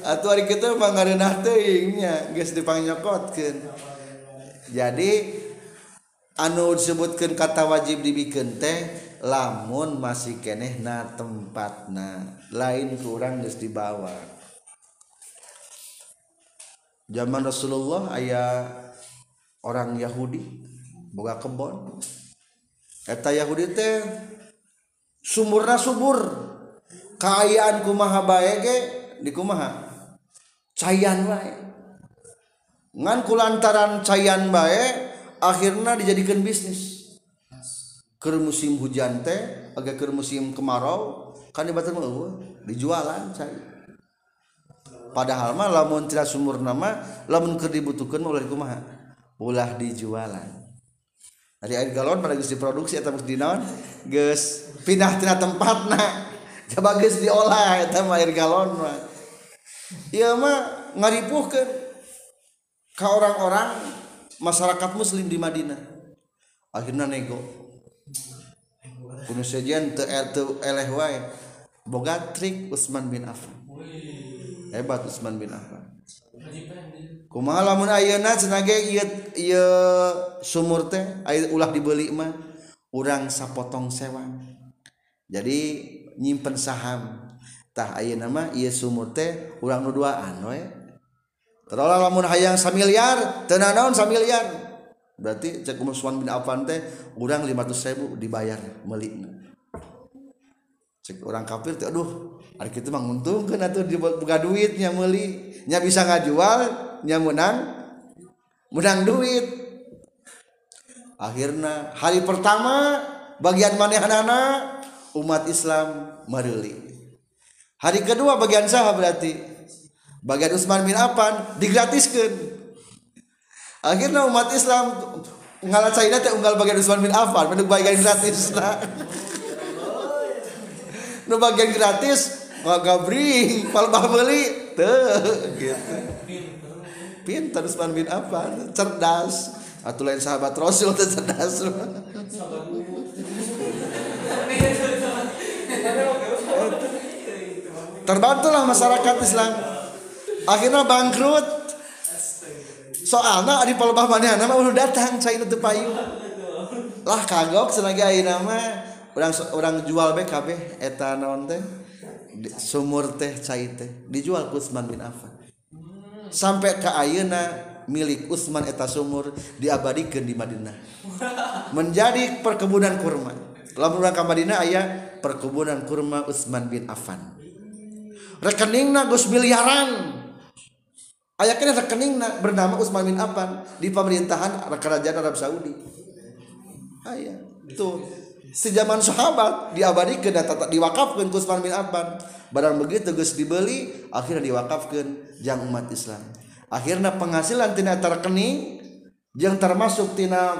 atuh hari kitu mah ngareunah teuing nya geus dipangnyokotkeun jadi anu disebutkeun kata wajib dibikeun teh lamun masih keneh na tempatna lain kurang geus dibawa. Zaman Rasulullah ayah orang Yahudi boga kebon. Eta Yahudi teh sumurna subur. Kaayaan kumaha ge di kumaha cayan bae. Ngan kulantaran cayan bae akhirnya dijadikan bisnis. Ke musim hujan teh agak ke musim kemarau kan ibarat mau dijualan cai. Padahal mah lamun tidak sumur nama lamun keur dibutuhkan oleh kumaha? Ulah dijualan. Dari air galon pada geus diproduksi atau geus dinaon geus pindah tina tempatna. Coba geus diolah eta mah air galon mah. Iya mah ngaripuhkeun ke orang-orang masyarakat muslim di Madinah. Akhirnya nego. Kuno sejian teu teu eleh wae. Boga trik Utsman bin Affan. Hebat Utsman bin Affan. Kumaha lamun ayeuna cenah ge ieu ieu sumur teh ulah dibeli mah urang sapotong sewa. Jadi nyimpen saham tah ayeuna nama ieu sumur teh urang nu duaan we. Talola lamun hayang samiliar teu naon samiliar? Berarti cek Usman bin Affan teh urang 500.000 dibayar meuli. Cek orang kafir teh aduh ari kitu mah nguntungkeun atuh dibuka duit nya meuli. Nya bisa ngajual nya menang menang duit. Akhirnya hari pertama bagian manehna umat Islam meuli hari kedua bagian sah berarti bagian Utsman bin Affan digratiskan akhirnya umat Islam ngalah China teh unggal bagian Utsman bin Affan pada bagian gratis nah. nu bagian gratis nggak gabring pal beli tuh gitu pintar Utsman bin Affan cerdas atau lain sahabat Rasul teh cerdas terbantulah masyarakat Islam. Akhirnya bangkrut. Soalnya di pelubah mana nama udah datang saya itu payu lah kagok senaga nama. Orang orang jual BKB eta naon teh. Sumur teh cai teh. Dijual Usman bin Affan. Sampai ke ayeuna milik Utsman eta sumur diabadikan di Madinah. Menjadi perkebunan kurma. Lamun urang ka Madinah aya perkebunan kurma Utsman bin Affan. rekening nagus miliaran. Ayaknya rekening na, bernama Utsman bin Affan di pemerintahan kerajaan Arab Saudi. Ayah tuh. Sejaman sahabat diabadikan tata diwakafkan ke Utsman bin Affan. Barang begitu geus dibeli akhirnya diwakafkan jang umat Islam. Akhirnya penghasilan tina terkening yang termasuk tina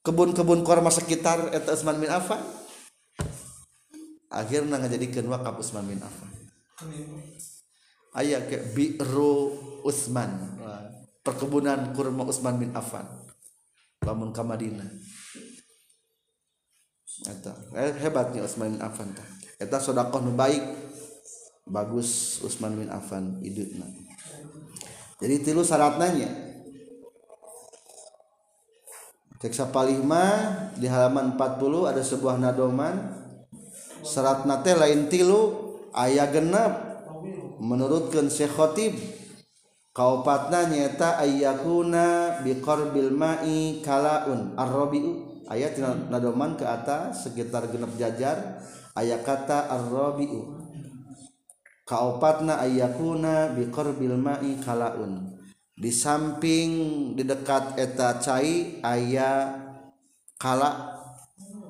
kebun-kebun korma sekitar eta Utsman bin Affan. Akhirnya ngajadikan wakaf Utsman bin Affan. Ayah ke bi'ru Utsman perkebunan kurma Utsman bin Affan. Lamun ka Madinah. Eta. Eh, hebatnya Utsman bin Affan tah. Eta sedekah nu baik. Bagus Utsman bin Affan idutna jadi tilu syaratnya Cek sapalihma di halaman 40 ada sebuah nadoman. Serat nate lain tilu ayah genap menurutkan Syekhotib kaupatna nyata ayyakuna biqarbil ma'i kalaun arrobiu ayat nadoman ke atas sekitar genep jajar ayat kata arrobiu kaupatna ayyakuna biqarbil ma'i kalaun. Di samping di dekat eta cai ayah kala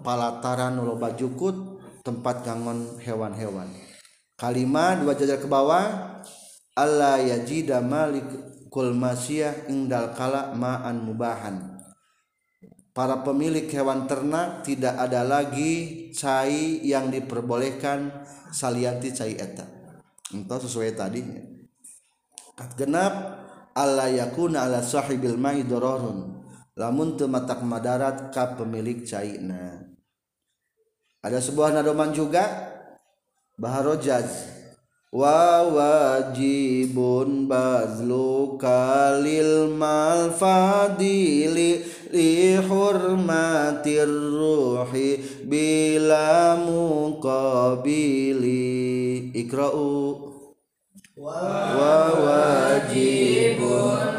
palataran nulo bajukut tempat gangon hewan-hewan. Kalimat dua jajar ke bawah Allah yajida malik kul masyah indal kala ma'an mubahan. Para pemilik hewan ternak tidak ada lagi cai yang diperbolehkan salianti cai eta. Entah sesuai tadinya kat genap Allah yakuna ala sahibil ma'i dororun. Lamun teu matak madarat ka pemilik caina. Ada sebuah nadoman juga baharojaz wa wajibun bazlu kalil mal fadili li hurmatir ruhi bila muqabili. Ikra'u wa wajibun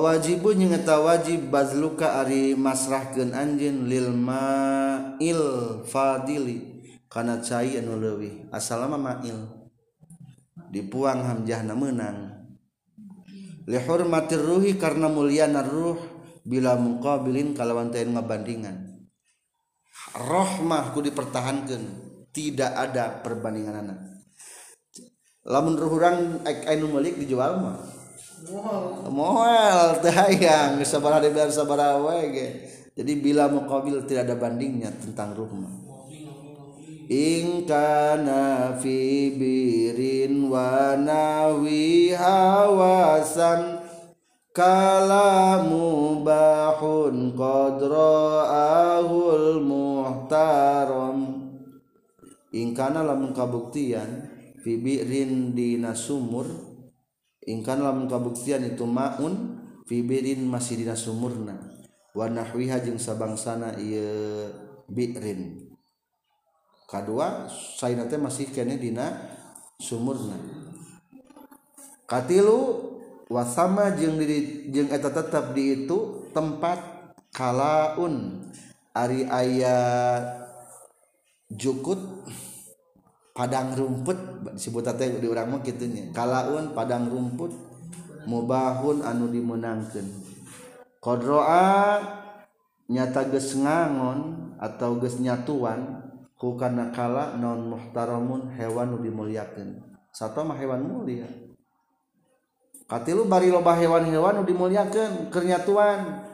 wajibun nyengeta wajib bazluka ari masrahkeun anjeun lil ma'il fadili. Kana cai anu leuwih. Asalama ma'il. Dipuang hamjahna meunang. Li hurmatir ruhi karena mulyana ruh bila muqabilin kalawan teu ngabandingan. Rahmah ku dipertahankeun. Tidak ada perbandingan anak lamun ruh urang anu melik dijual mah. Moal tayang. Sabar dibilang sabar wae jadi bila muqabil tidak ada bandingnya tentang rumah in kana fi birin hawasan kalamu bahun qadra'ahul muhtaram. In kana lamun kabuktian fi birin dina sumur ingkan lamun kabuktian itu maun fibirin masih dina sumurna. Wanahwiha jeung sabangsana ieu birin. Kedua saina teh masih kene dina sumurna. Katilu wasama jeung diri jeung eta tetap di itu tempat kalaun. Ari aya jukut padang rumput disebut di orang mah kitunya kalaun padang rumput mubahun anu dimenangkan kodroa nyata geus ngangon atau geus nyatuan ku kana kala non muhtaramun hewan nu dimuliakeun. Sato mah hewan mulia. Katilu bari loba hewan-hewan nu dimuliakeun keur nyatuan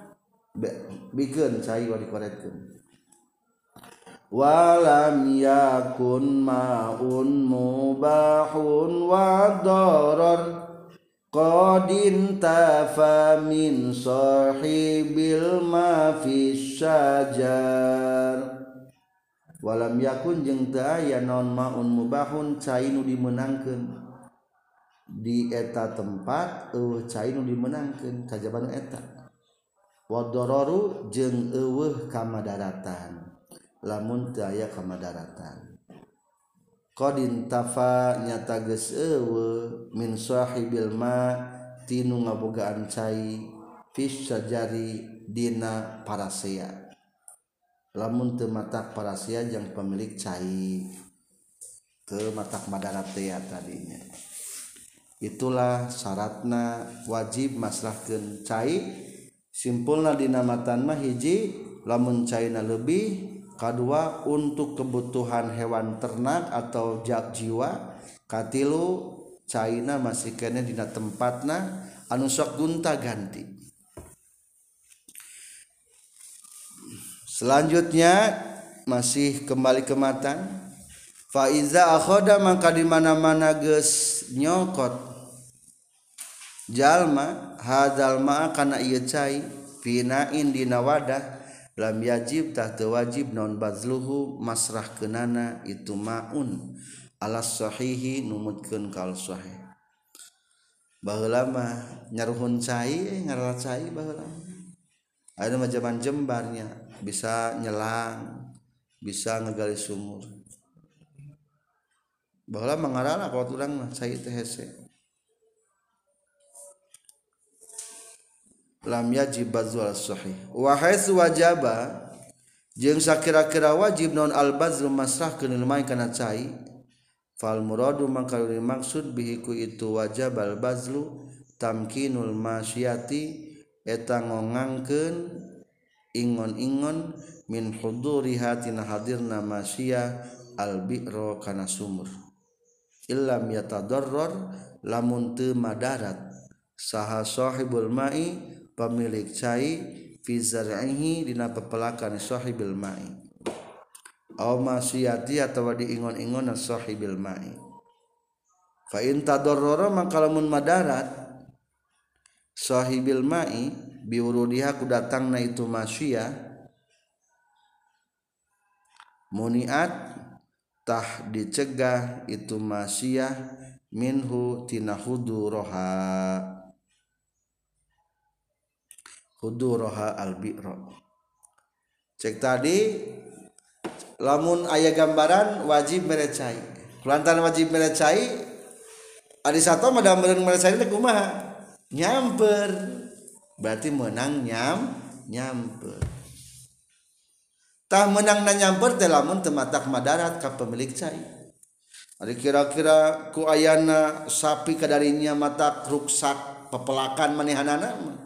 bikeun cai wadi koretkeun. walam yakun maun mubahun wa darar qadin tafa min sahibil ma fi syajar. Walam yakun jeung teu aya naon maun mubahun cai nu dimenangkeun. Di eta tempat eueuh cai nu dimenangkeun kajaban eta. Wa dororu jeung eueuh kamadaratan lamun aya kamadaratan. Qdintafa nyata ewe min sahibil ma tinu ngabogaan cai fis sajari dina parasea. Lamun teu matak parasea jeung pemilik cai teu matak madarat tadinya. Itulah syaratna wajib maslahkeun cai. Simpulna dina matan mah hiji lamun caina lebih kedua untuk kebutuhan hewan ternak atau jak jiwa katilu caina masih kene dina tempatna anu sok gunta ganti. Selanjutnya masih kembali ke matan. Faiza akhoda maka di mana-mana geus nyokot. Jalma hadal ma kana ieu cai finain dina wadah lam yajib tah teu wajib non badluhu masrah kenana itu maun. Alas sahihi numutkeun kal sahih. Baheula mah nyaruhun cai eh, ngarat cai baheula ada macam jembarnya bisa nyelang bisa ngegali sumur. Baheula mah ngarana kalau urang mah cai teh hese. lam yajib bazul sahih. Wa haitsu wajaba jeung sakira-kira wajib non al bazlu masrah keun main kana cai fal muradu maka maksud bihi ku itu wajib al bazlu tamkinul masyati eta ngongangkeun ingon-ingon min huduriha tina hadirna masyiah al bi'ra kana sumur. Illam yatadarrar lamun teu madarat. Saha sahibul ma'i pemilik cai fi zar'ihi dina pepelakan sahibil ma'i. Aw masiyati atawa diingon-ingon sahibil ma'i. Fa in tadarrara maka lamun madarat sahibil ma'i biurudiha ku datangna itu masya muniat tah dicegah itu masya minhu tina huduraha albiro cek tadi lamun ayah gambaran wajib merecai. Lantaran wajib merecai ada satu madam meren merecai itu kumaha? Nyamper. Berarti menang nyam nyamper. Tah menang na nyamper teh lamun tematak madarat ke pemilik cai. Ada kira-kira ku ayana sapi kadarinya matak ruksak pepelakan manehanana mah.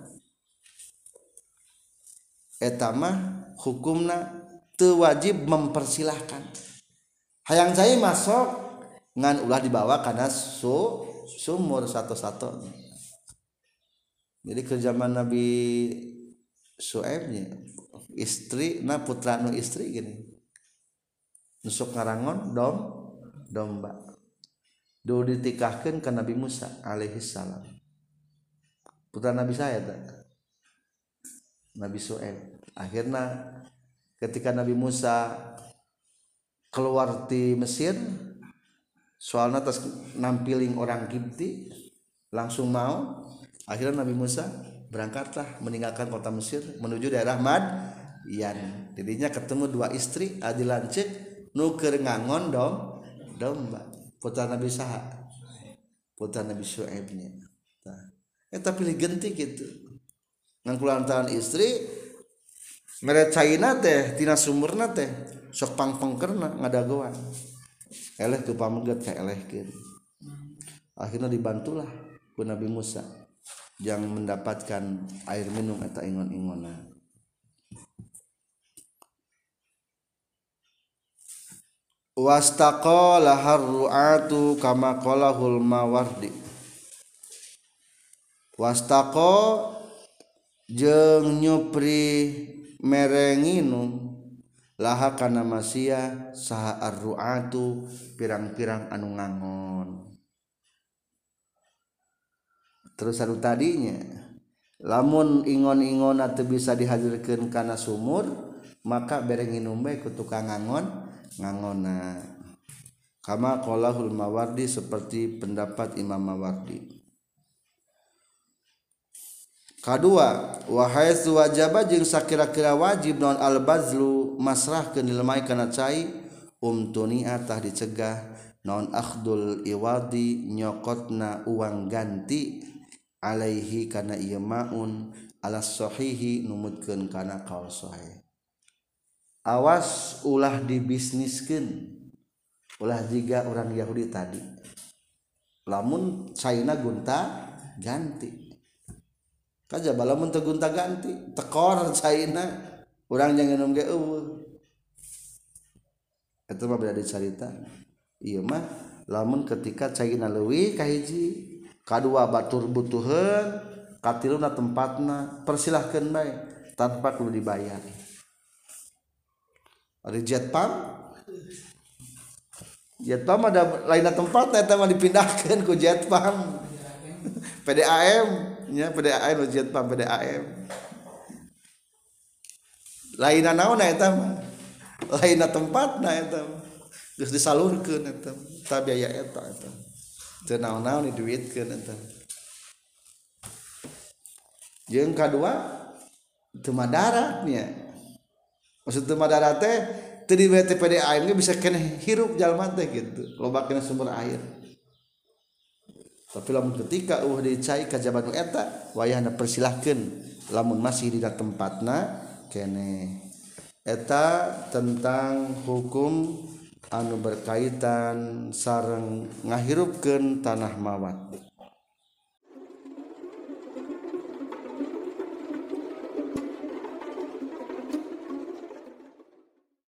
Etama hukumna wajib mempersilahkan. Hayang saya masuk ngan ulah dibawa karena su sumur satu-satu jadi ke zaman Nabi Su'aibnya istri na putra nu istri gini. Nusuk ngarangon dom domba. Dulu ditikahkan ke Nabi Musa alaihi salam. Putra Nabi saya tak Nabi Su'aib akhirnya ketika Nabi Musa keluar di Mesir soalnya atas nampiling orang Kipti langsung mau akhirnya Nabi Musa berangkatlah meninggalkan kota Mesir menuju daerah Mad Yan jadinya ketemu dua istri adilancik nuker ngangon dong domba putra Nabi Saha. Putra Nabi Syuaibnya nah, eh tapi genti gitu. Kulantaran istri mere China teh tina sumurna teh sok pang pengkerna ngadagoan. Eleh tu pameget ka elehkeun. Akhirnya dibantulah ku Nabi Musa yang mendapatkan air minum eta ingon-ingona wastaqala harru'atu kama qalahul mawardi. Wastaqo jeng nyupri merenginum laha kana masia saha arruatu pirang-pirang anu ngangon. Terus anu tadinya lamun ingon-ingon atau bisa dihadirkan karena sumur maka berenginum baik ku tukang ngangon ngangona. Kama kolahul mawardi seperti pendapat imam mawardi. kedua wahai suwajaba jeung sakira-kira wajib non al-bazlu masrah ke kana cai umtuni atah dicegah non akhdul iwadi nyokotna uang ganti alaihi kana ieu maun alas sahihi numutkeun kana qaul sahih. Awas ulah dibisniskeun ulah jika orang Yahudi tadi. Lamun sayana gunta ganti. kaja balamun tegunta ganti tekor China orang jangan minum ge eueuh. Eta mah beda cerita iya mah lamun ketika China leuwih kahiji kadua batur butuhan katiluna tempatna persilahkan baik tanpa perlu dibayar. Ada jet pump? Jet pump ada lain tempat eta mah dipindahkan ke jet pump. PDAM nya PDAM nu jetpam PDAM lainna naon eta mah lainna tempatna eta geus disalurkeun eta ta biaya eta eta teu naon-naon diduitkeun eta jeung kadua teu madaratnya maksud teu madarat teh teu di PDAM bisa kena hirup jalma teh gitu loba kena sumber air tapi lamun ketika uh dicai ka jabatan eta wayahna persilahkeun. Lamun masih di tempatna kene. Eta tentang hukum anu berkaitan sareng ngahirupkeun tanah mawat.